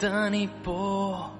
Tenir por.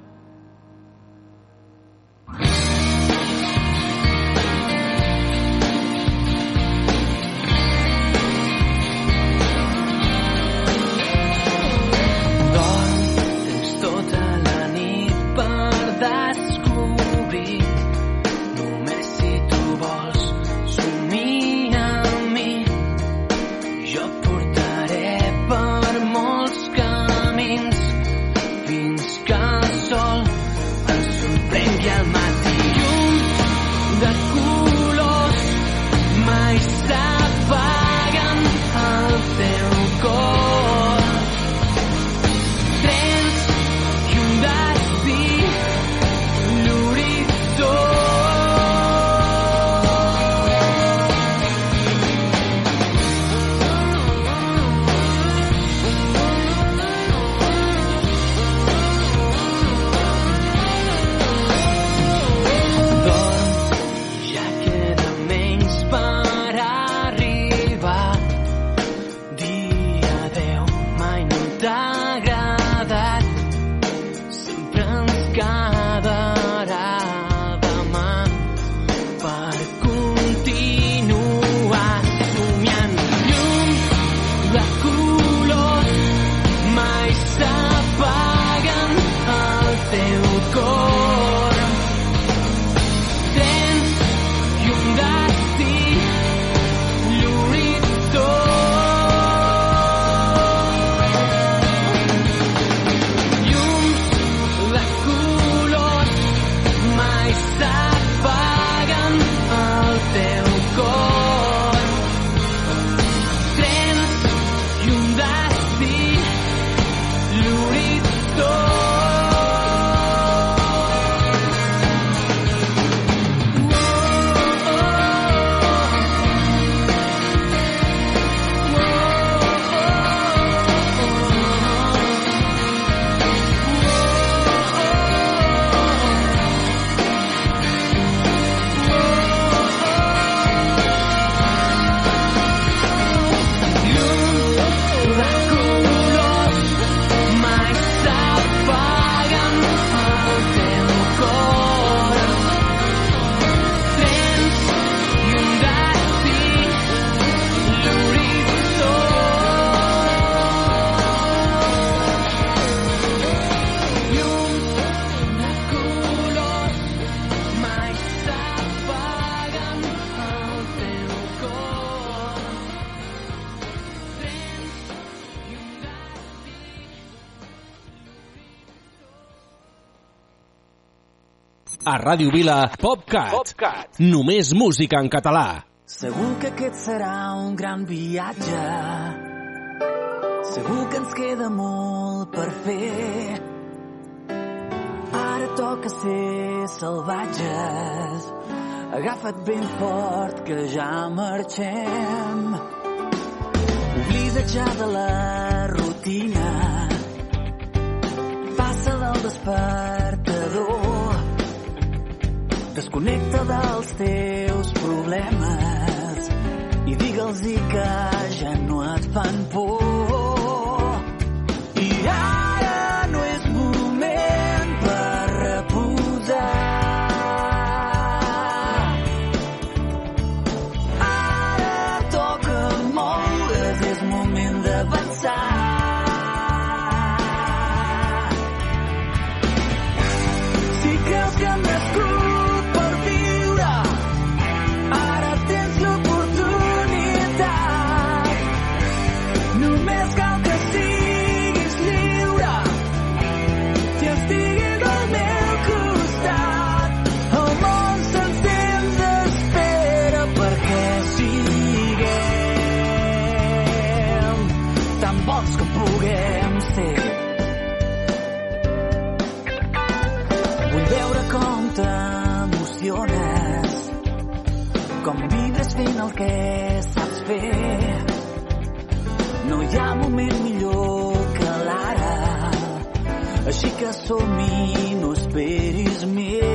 A Ràdio Vila, PopCat. PopCat. Només música en català. Segur que aquest serà un gran viatge. Segur que ens queda molt per fer. Ara toca ser salvatges. Agafa't ben fort que ja marxem. Oblida ja de la rutina. Passa del despertador. Desconnecta dels teus problemes i digue'ls que ja no et fan por. com vives fent el que saps fer. No hi ha moment millor que l'ara, així que som i no esperis més.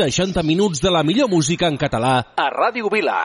60 minuts de la millor música en català a Ràdio Vila.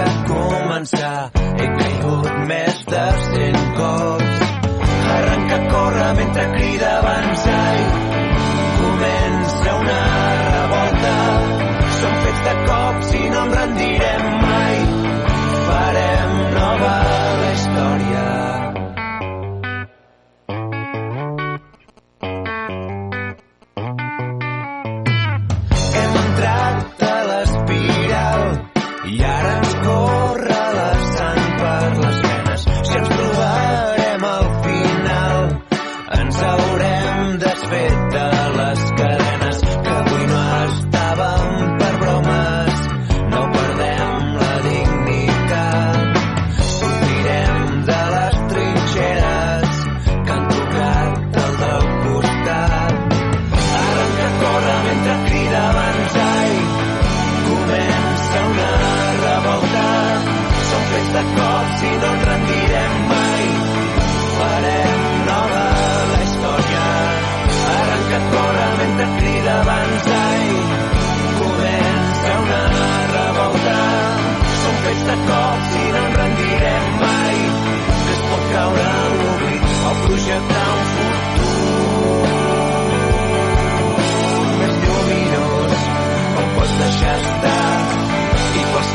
A començar. He caigut més de cent cops. Arrenca a córrer mentre crida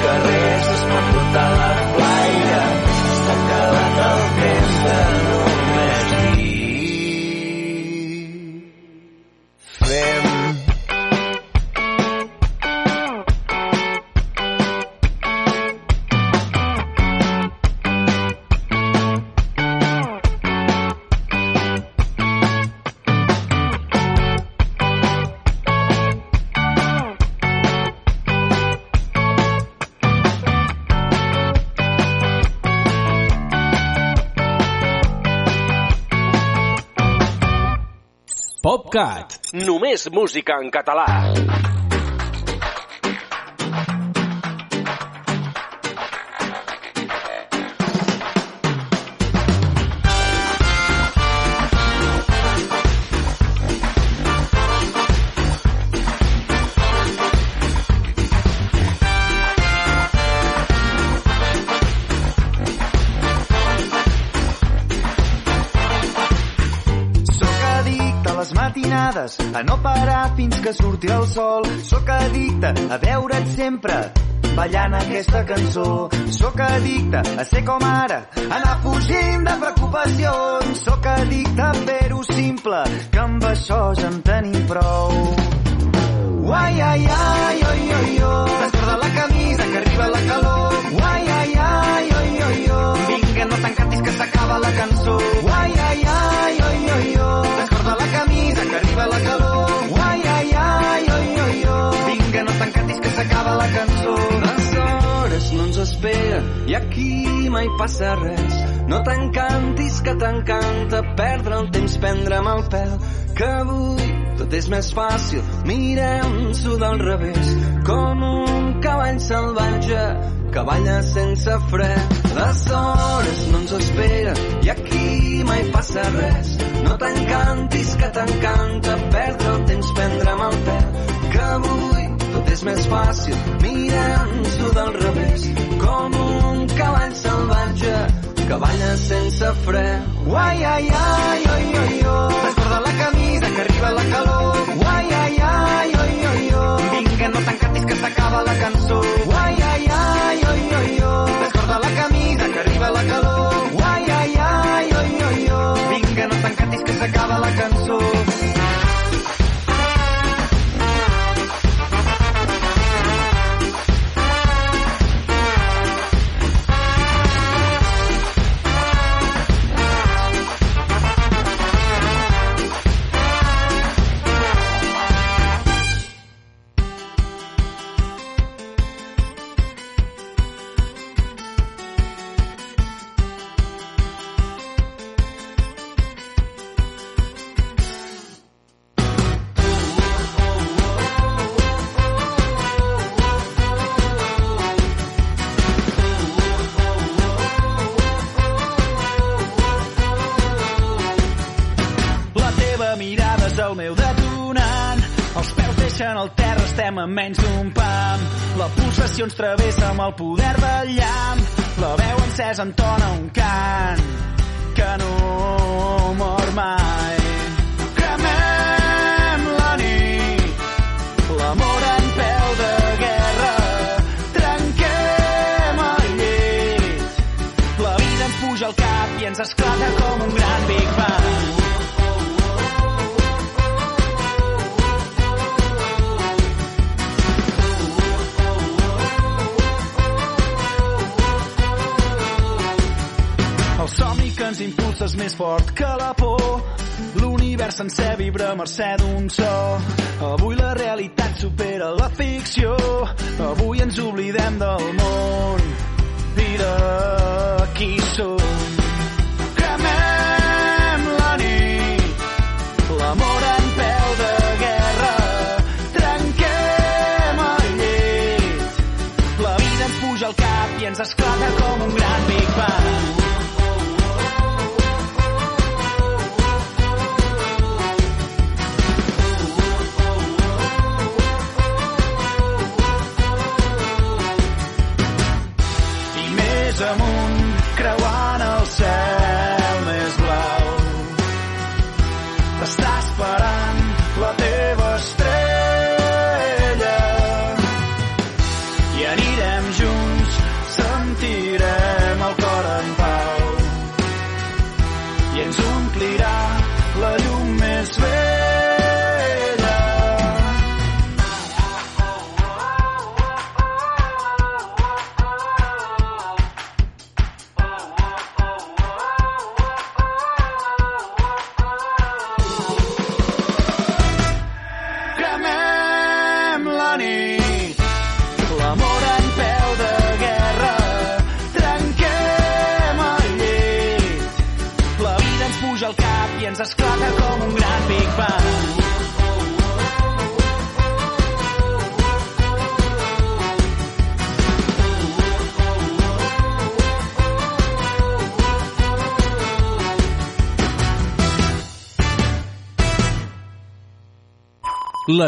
i PopCat. Només música en català. A no parar fins que surti el sol. Sóc addicte a veure't sempre ballant aquesta cançó. Sóc addicte a ser com ara, anar fugint de preocupacions. Sóc addicte a fer-ho simple, que amb això ja en tenim prou. Uai, ai, ai, oi, oi, oi. Descorda la camisa que arriba la calor. Uai, ai, ai, oi, oi, oi. Vinga, no t'encantis que s'acaba la cançó. Uai, ai, s'acaba la cançó. Les hores no ens espera i aquí mai passa res. No t'encantis que t'encanta perdre el temps, prendre'm el pèl, que avui tot és més fàcil, mirem-s'ho del revés, com un cavall salvatge que balla sense fre. Les hores no ens esperen i aquí mai passa res. No t'encantis que t'encanta perdre el temps, prendre'm el pèl, que avui és més fàcil, mirem-s'ho del revés, com un cavall salvatge que balla sense fre. Uai, ai, ai, oi, oi, oi. Descorda la camisa que arriba la calor. Uai, ai, ai, oi, oi, oi. Vinga, no t'encantis que s'acaba la cançó. Menys d'un pam. La pulsació ens travessa amb el poder del llamp. La veu encesa entona un cant és més fort que la por. L'univers sencer vibra a mercè d'un so. Avui la realitat supera la ficció. Avui ens oblidem del món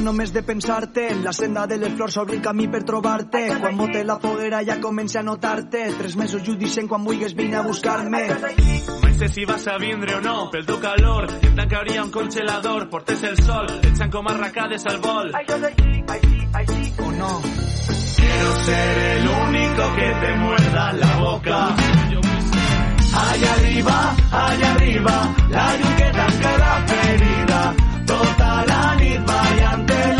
Flipant només de pensar-te En la senda de les flors s'obri el camí per trobar-te Quan mote la foguera ja comença a notar-te. Tres mesos judicent quan vulguis vine a buscar-me. Mai sé si vas a vindre o no pel teu calor em tancaria un congelador. Portes el sol echan com arracades al vol O no quiero ser el único que te muerda la boca. Allá arriba allá arriba la que tanca la ferida tota la nit ballant-te-la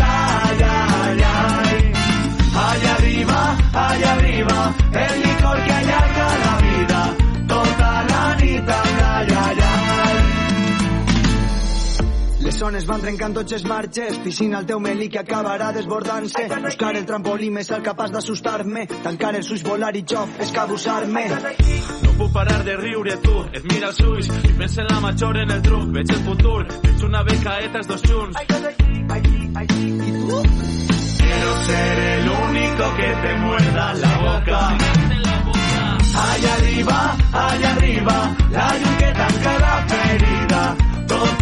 Zones van trencant tots els marges Piscina al teu melí que acabarà desbordant-se. Buscar el trampolí més el capaç d'assustar-me. Tancar els ulls, volar i jo, escabussar-me No puc parar de riure, tu, et mira els ulls. I pensa en la major en el truc, veig el futur, veig una becaeta els dos junts. Quiero ser el único que te muerda la boca. Allá arriba, allá arriba, la llum que tanca la ferida, tota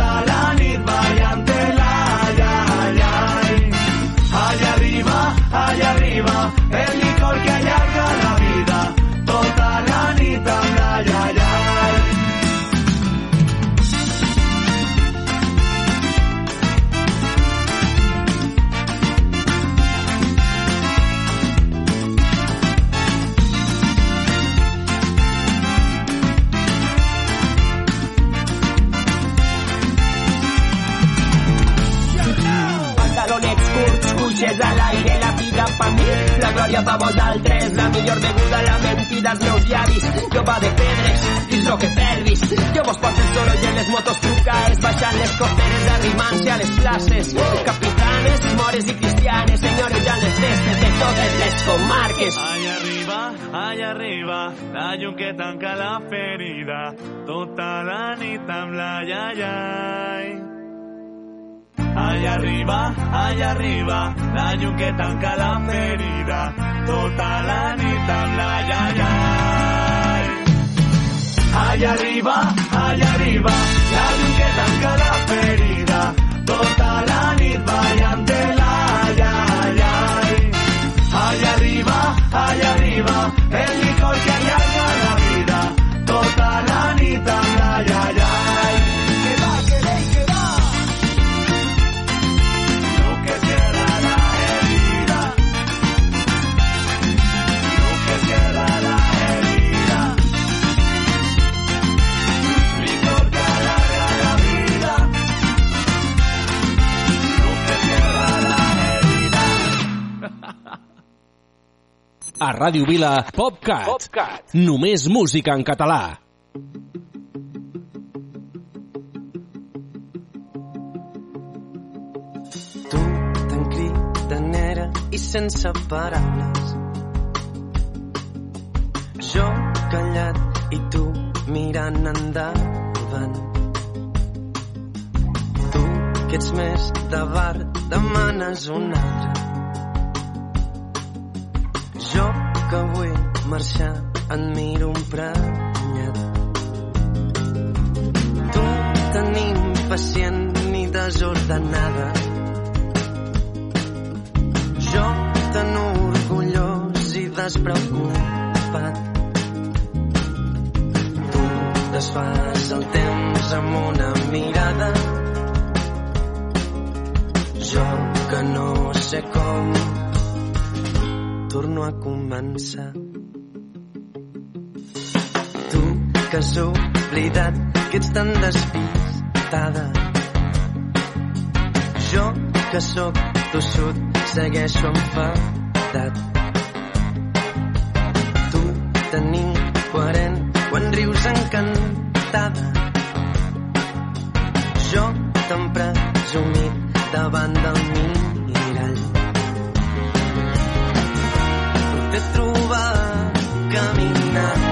glòria pa vosaltres, la millor beguda, la mentida als meus llavis, jopa de pedres, dins lo que perdis, jo vos pots el soroll en les motos trucaes, baixant les costeres, arrimant-se a les places, capità musulmanes, mores y cristianes, señores ya les festes de totes les comarques. Allà arriba, allà arriba, la llum que tanca la ferida, tota la nit amb la iaiai. Allà arriba, allà arriba, la llum que tanca la ferida, tota la nit amb la iaiai. Allà arriba, allà arriba, la llum que tanca la ferida, tota la nit ballant de la iaiai. Allà arriba, allà arriba, el A Ràdio Vila, PopCat. PopCat. Només música en català. Tu tan cridanera i sense paraules. Jo callat i tu mirant endavant. Tu que ets més de bar demanes un altre. Que vull marxar en miro un prenyat. Tu tan impacient ni desordenada. Jo tan orgullós i despreocupat. Tu desfas el temps amb una mirada. Jo que no sé com torno a començar. Tu que has oblidat que ets tan despistada. Jo que sóc tossut segueixo enfadat. Tu tan incoherent quan rius encantada. Jo tan presumit davant del mirall. T'he trobat caminant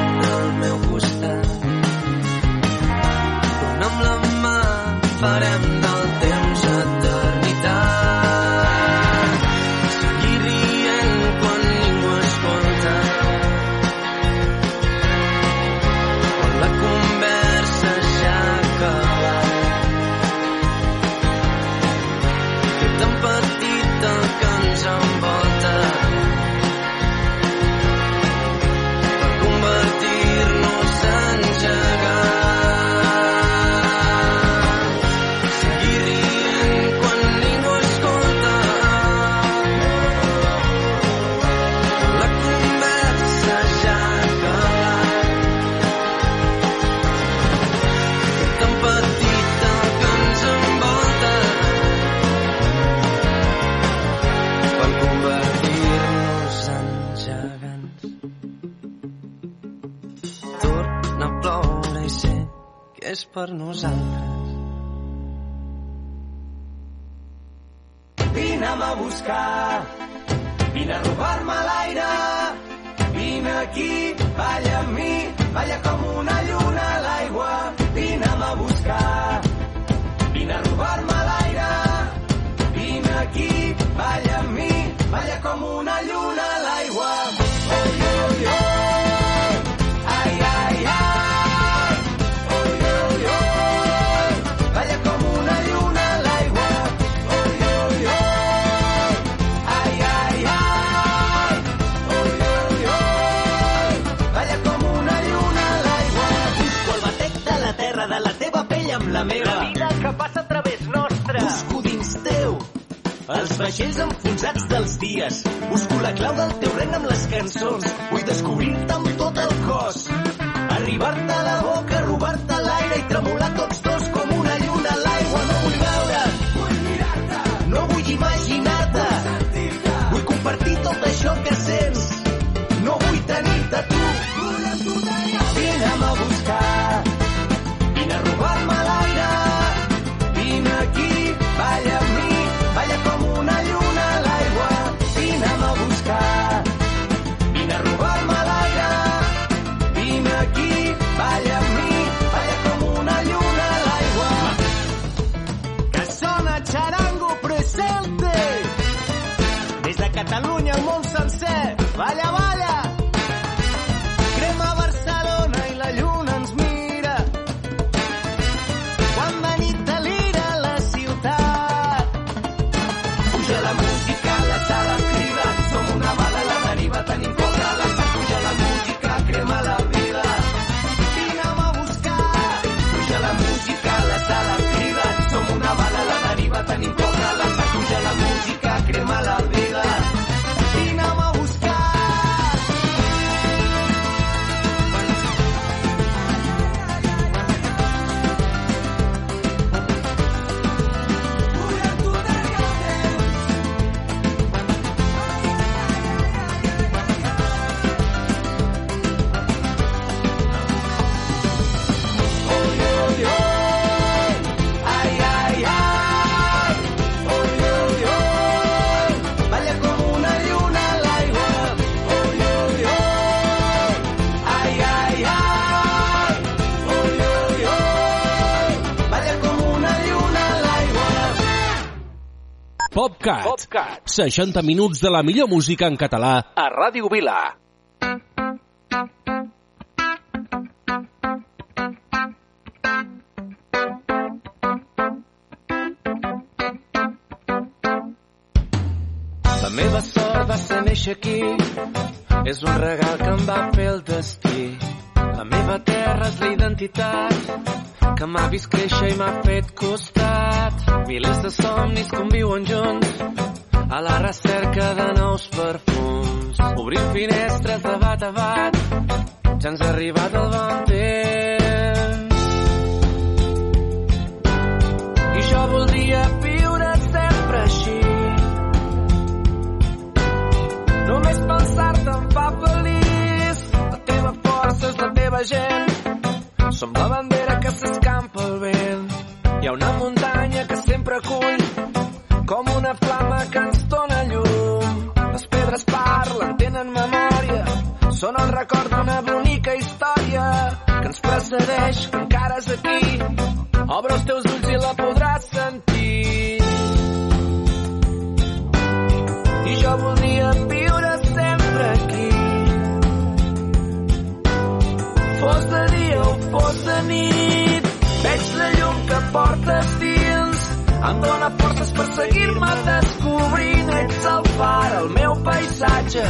per nosaltres. Vine'm a buscar, vine a robar-me l'aire. Vine aquí, balla amb mi, balla com una lluna a l'aigua. Vine'm a buscar, vine a robar-me l'aire. Vine aquí, balla amb mi, balla com una lluna a l'aigua. Vaixells enfonsats dels dies. Busco la clau del teu regne amb les cançons. Vull descobrir-te amb tot el cos. Arribar-te a la boca, robar-te l'aire i tremolar tots dos com una Balla, PopCat. 60 minuts de la millor música en català a Ràdio Vila. La meva sort va ser néixer aquí. És un regal que em va fer el destí. La meva terra és la identitat que m'ha vist créixer i m'ha fet costat. Milers de somnis conviuen junts a la recerca de nous perfums. Obrim finestres de bat a bat, ja ens ha arribat el bon temps. I jo voldria viure sempre així, Només pensar-te em fa feliç. La teva força és la teva gent. Record d'una bonica història que ens precedeix, que encara és aquí. Obre els teus ulls i la podràs sentir. i jo voldria viure sempre aquí. Fos de dia o fos de nit, veig la llum que portes dins. Em dóna forces per seguir-me descobrint. Ets el far, el meu paisatge,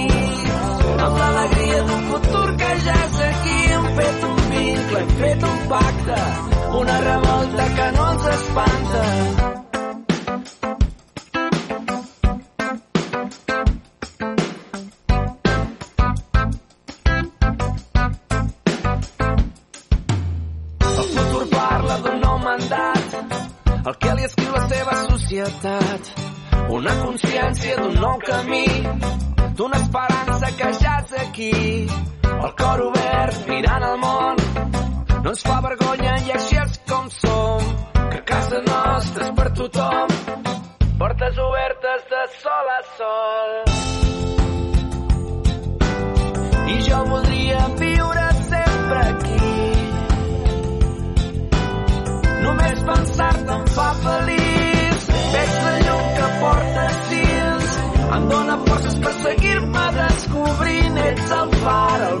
hem fet un pacte, una revolta que no ens espanta. El parla el que seva. Una consciència d'un nou camí, d'una esperança que ja és aquí. El cor obert, mirant al món, no ens fa vergonya i així és com som. Que casa nostra és per tothom, portes obertes de sol a sol. I jo voldria viure sempre aquí. Només pensar-te em fa feliç. Veig la llum que portes dins. Em dóna forces per seguir-me descobrint. Ets el far, el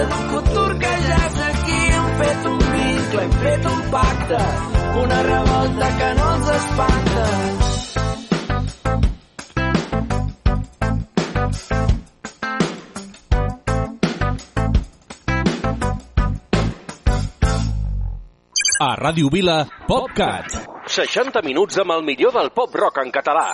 el futur que és aquí hem fet un vincle, hem fet un pacte una revolta que no ens espanta A Ràdio Vila, PopCat. 60 minuts amb el millor del pop rock en català.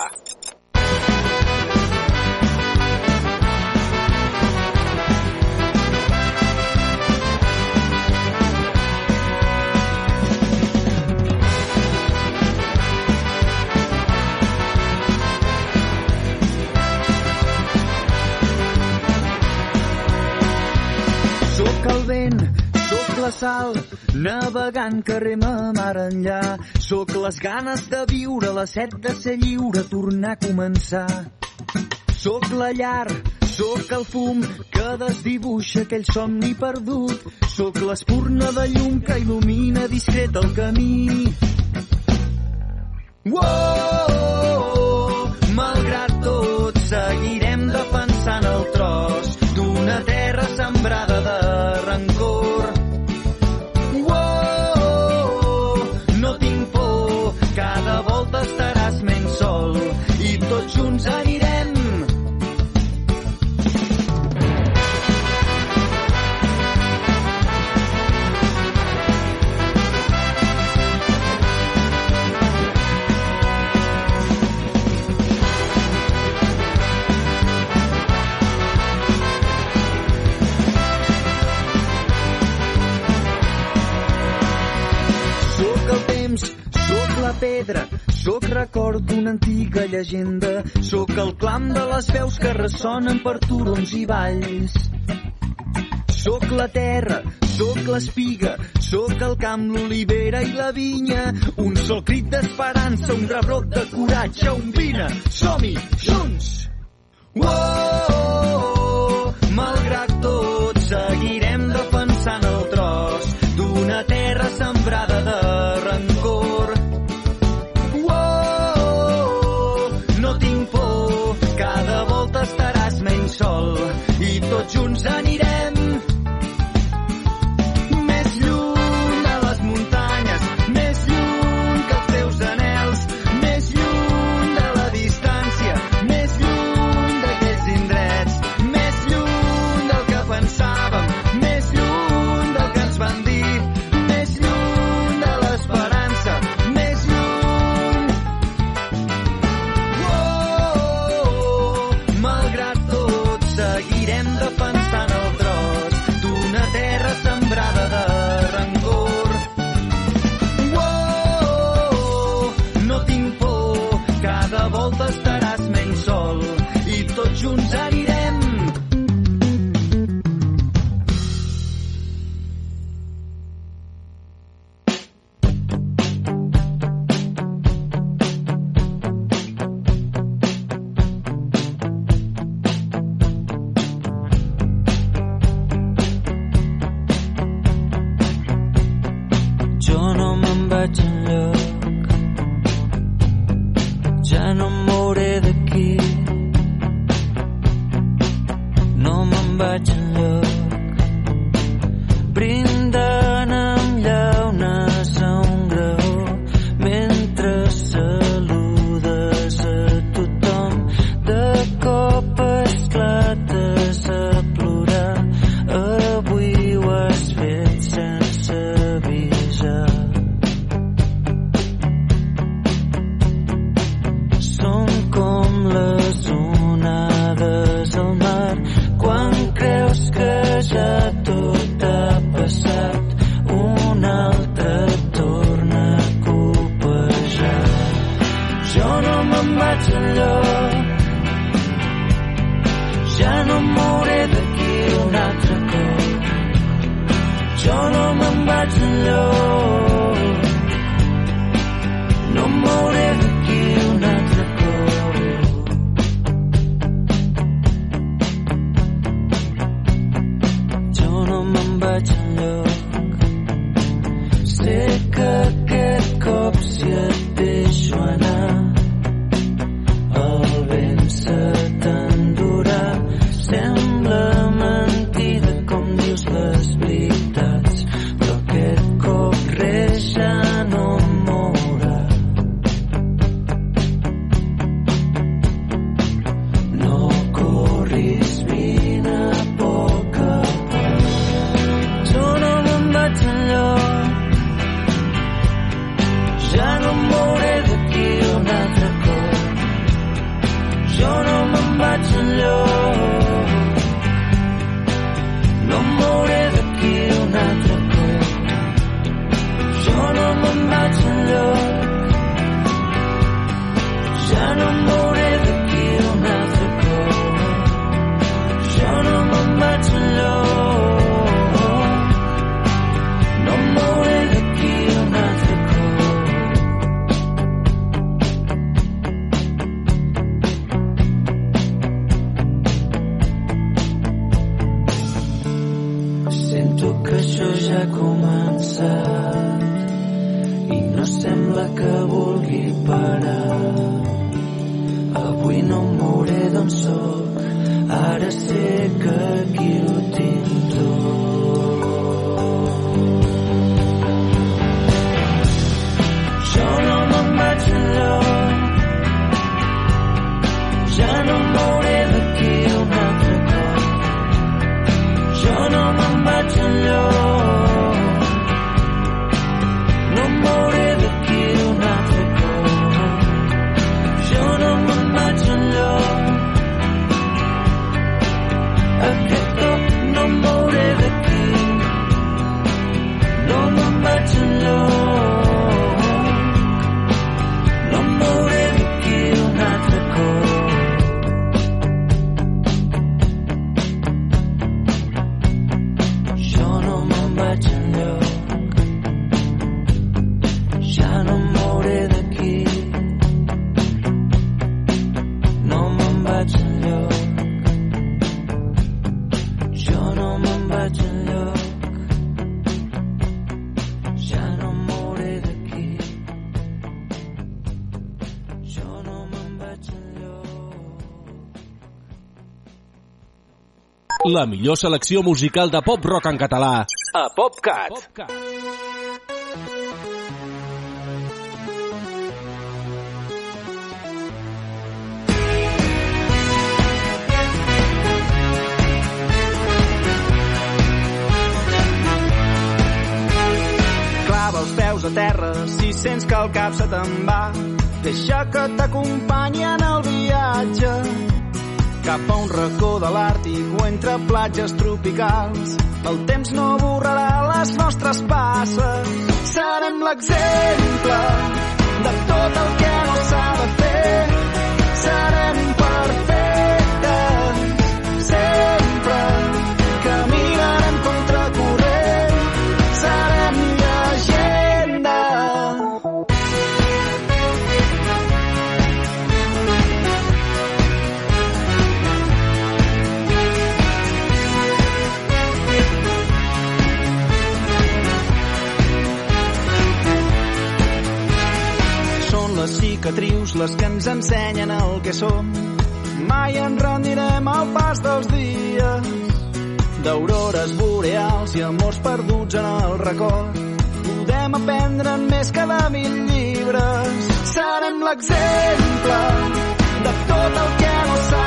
que el vent sóc la sal, navegant que rema mar enllà. Sóc les ganes de viure, la set de ser lliure, tornar a començar. Sóc la llar, Sóc el fum que desdibuixa aquell somni perdut. Sóc l'espurna de llum que il·lumina discret el camí. Wow! pedra. Soc record d'una antiga llegenda, soc el clam de les veus que ressonen per turons i valls. Soc la terra, sóc l'espiga, sóc el camp, l'olivera i la vinya. Un sol crit d'esperança, un rebrot de coratge, un vina. Som-hi, junts! Oh, oh, oh, malgrat know. La millor selecció musical de pop-rock en català a PopCat. PopCat. Clava els peus a terra si sents que el cap se te'n va. Deixa que t'acompanyi en el viatge cap a un racó de l'Àrtic o entre platges tropicals. El temps no borrarà les nostres passes. Serem l'exemple de tot el que no s'ha de fer. Serem les que ens ensenyen el que som. Mai ens rendirem al pas dels dies d'aurores boreals i amors perduts en el record. Podem aprendre més que de mil llibres. Serem l'exemple de tot el que no s'ha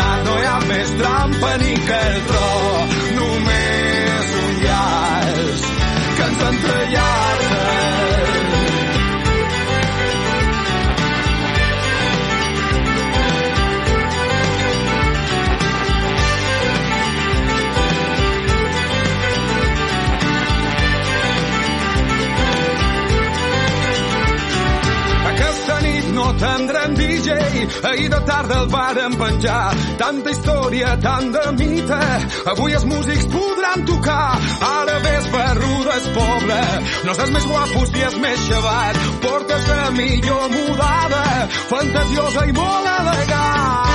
N'han anat, no hi ha més trampa ni cartró, només un llaç que ens entrellaça. DJ, ahir de tarda el vàrem penjar. Tanta història, tant de mite, avui els músics podran tocar. Ara ves barru del poble, no és més guapos ni és més xavat, portes la millor mudada, fantasiosa i molt elegant.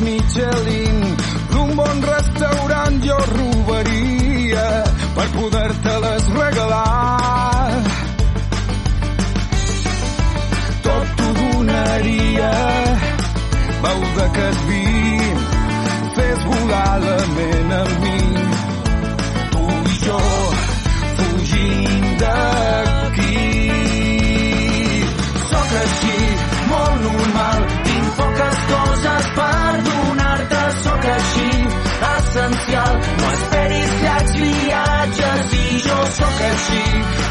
Michelin, d'un bon restaurant jo robaria per poder-te-les regalar. Tot t'ho donaria, veu d'aquest vi, fes volar la ment amb mi. Essencial, no esperis llargs viatges i jo sóc així,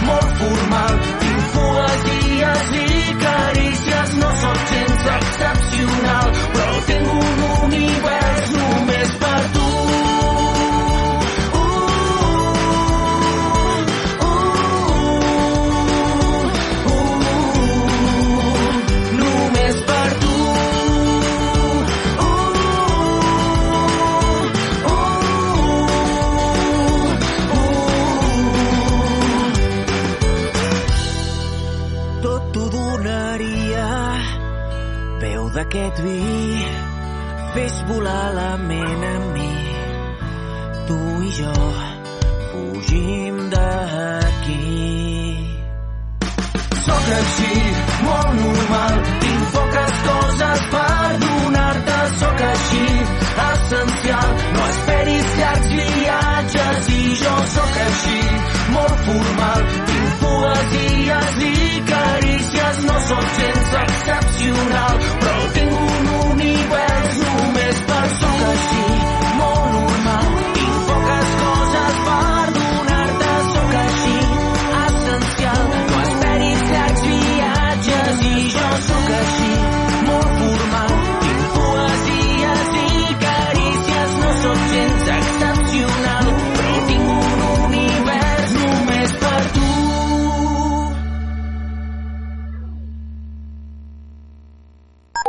molt formal, tinc poesies i carícies, no sóc gens excepcional, però tinc un univers d'aquest vi, fes volar la ment amb mi. Tu i jo fugim d'aquí. Sóc així, molt normal, tinc poques coses per donar-te, sóc així, essencial, no esperis llargs viatges i jo sóc així, molt formal, tinc poesies i carícies, no sóc gens excepcional, però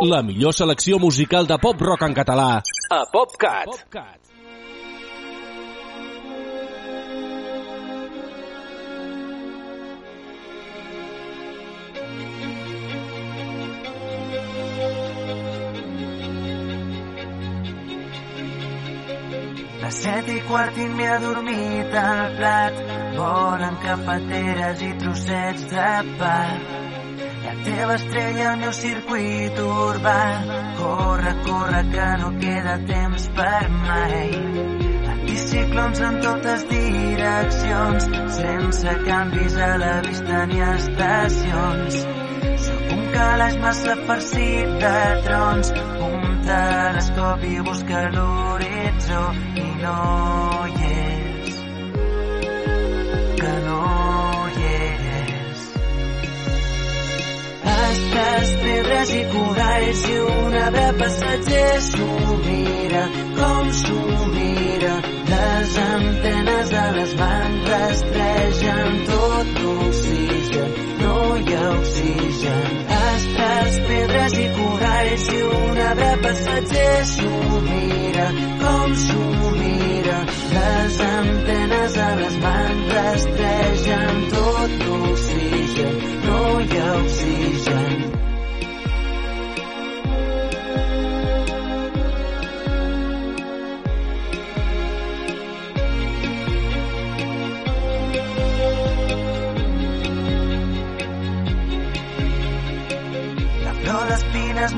La millor selecció musical de pop-rock en català a PopCat. PopCat. A set i quart i m'he adormit al plat. Volen capateres i trossets de pa. La teva estrella al meu circuit urbà. Corre, corre, que no queda temps per mai. Anticiclons en totes direccions, sense canvis a la vista ni estacions. Sóc un calaix massa farcit de trons, un telescopi busca l'horitzó i no hi és. Que no Estàs pedres i coralls i un arbre passatger s'ho mira, com s'ho mira. Les antenes de les mans rastregen tot l'oxigen, no hi ha oxigen. Estàs pedres i coralls i un arbre passatger s'ho mira, com s'ho mira. Les antenes de les mans rastregen tot l'oxigen, no hi ha oxigen.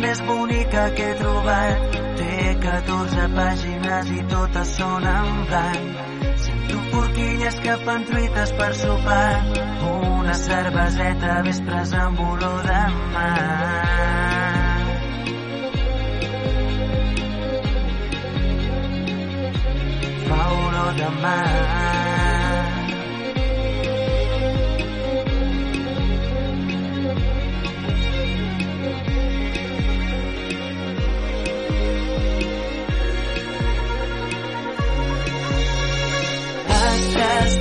Més bonica que he trobat té 14 pàgines i totes són en blanc. Sento porquilles que fan truites per sopar, una cerveseta vespres amb olor de mar. Fa olor de mar.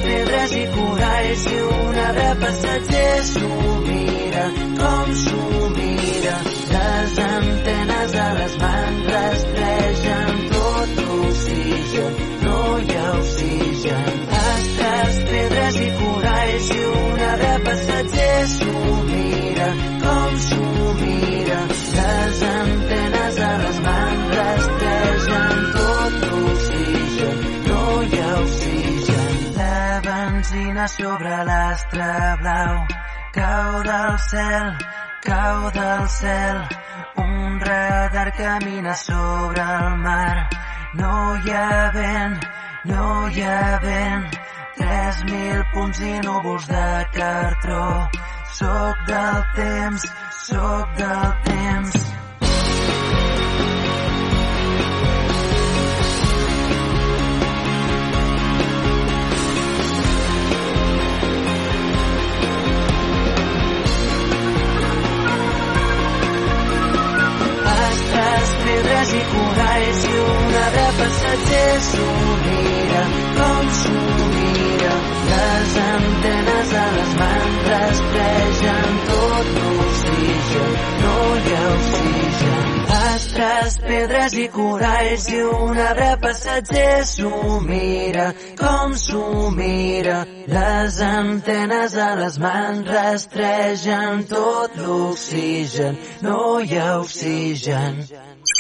Pedres i coralls i un arbre passatger s'ho mira, com s'ho mira. Les antenes de les mans rastregen tot l'oxigen, no hi ha oxigen. Astres, pedres i coralls i un arbre passatger s'ho mira, com s'ho mira. Les antenes de les mans benzina sobre l'astre blau cau del cel, cau del cel. Un radar camina sobre el mar. No hi ha vent, no hi ha vent. Tres mil punts i núvols de cartró. Soc del temps, soc del temps. Pedres i coralls i un arbre passatger s'ho mira, com mira. Les antenes de les mans rastregen tot l'oxigen, no hi ha oxigen. Astres, pedres i coralls i un arbre passatger s'ho mira, com s'ho mira. Les antenes de les mans rastregen tot l'oxigen, no hi ha oxigen.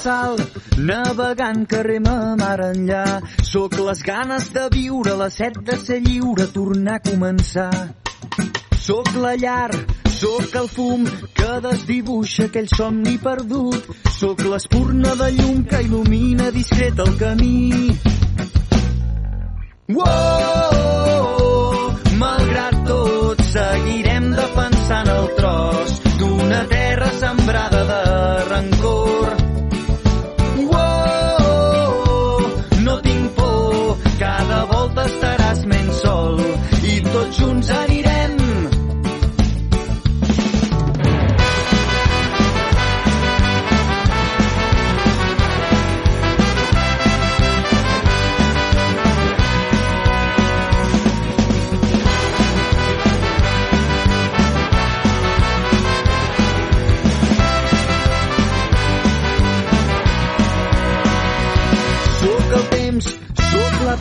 Sal, navegant carrer a mar enllà. Sóc les ganes de viure, la set de ser lliure, tornar a començar. Sóc la llar, sóc el fum que desdibuixa aquell somni perdut. Sóc l'espurna de llum que il·lumina discret el camí. Wow,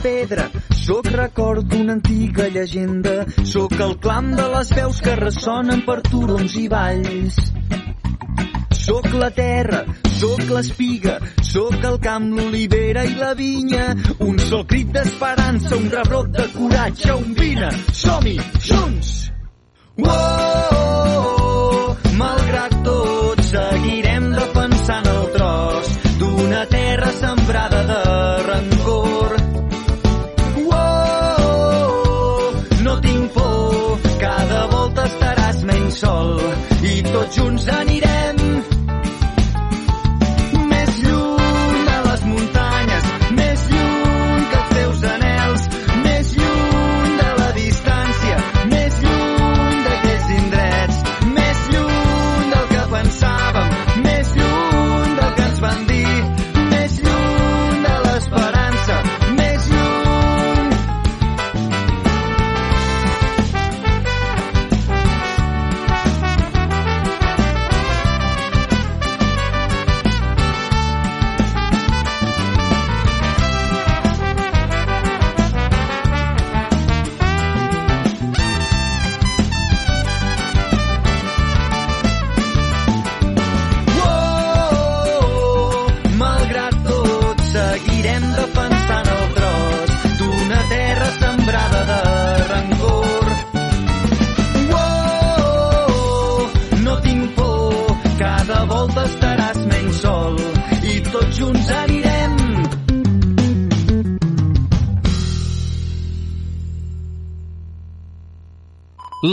pedra, sóc record d'una antiga llegenda, sóc el clam de les veus que ressonen per turons i valls. Sóc la terra, sóc l'espiga, sóc el camp, l'olivera i la vinya, un sol crit d'esperança, un rebrot de coratge, un vine, som-hi, junts! Wow, malgrat tot, seguirem defensant el tros d'una terra sembrada de sol. I tots junts anirem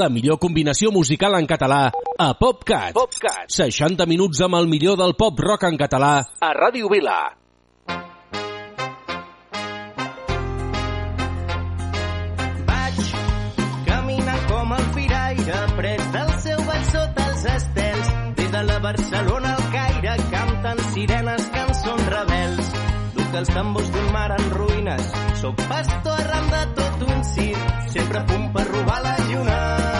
La millor combinació musical en català a PopCat. PopCat. 60 minuts amb el millor del pop rock en català a Ràdio Vila. Vaig caminar com el firaire, pres del seu ball sota els estels. Des de la Barcelona al Caire canten sirenes, cançons rebels. Duc els tambors d'un mar en ruïnes, sóc pastor arran de tot un circ, sempre a punt per robar la lluna.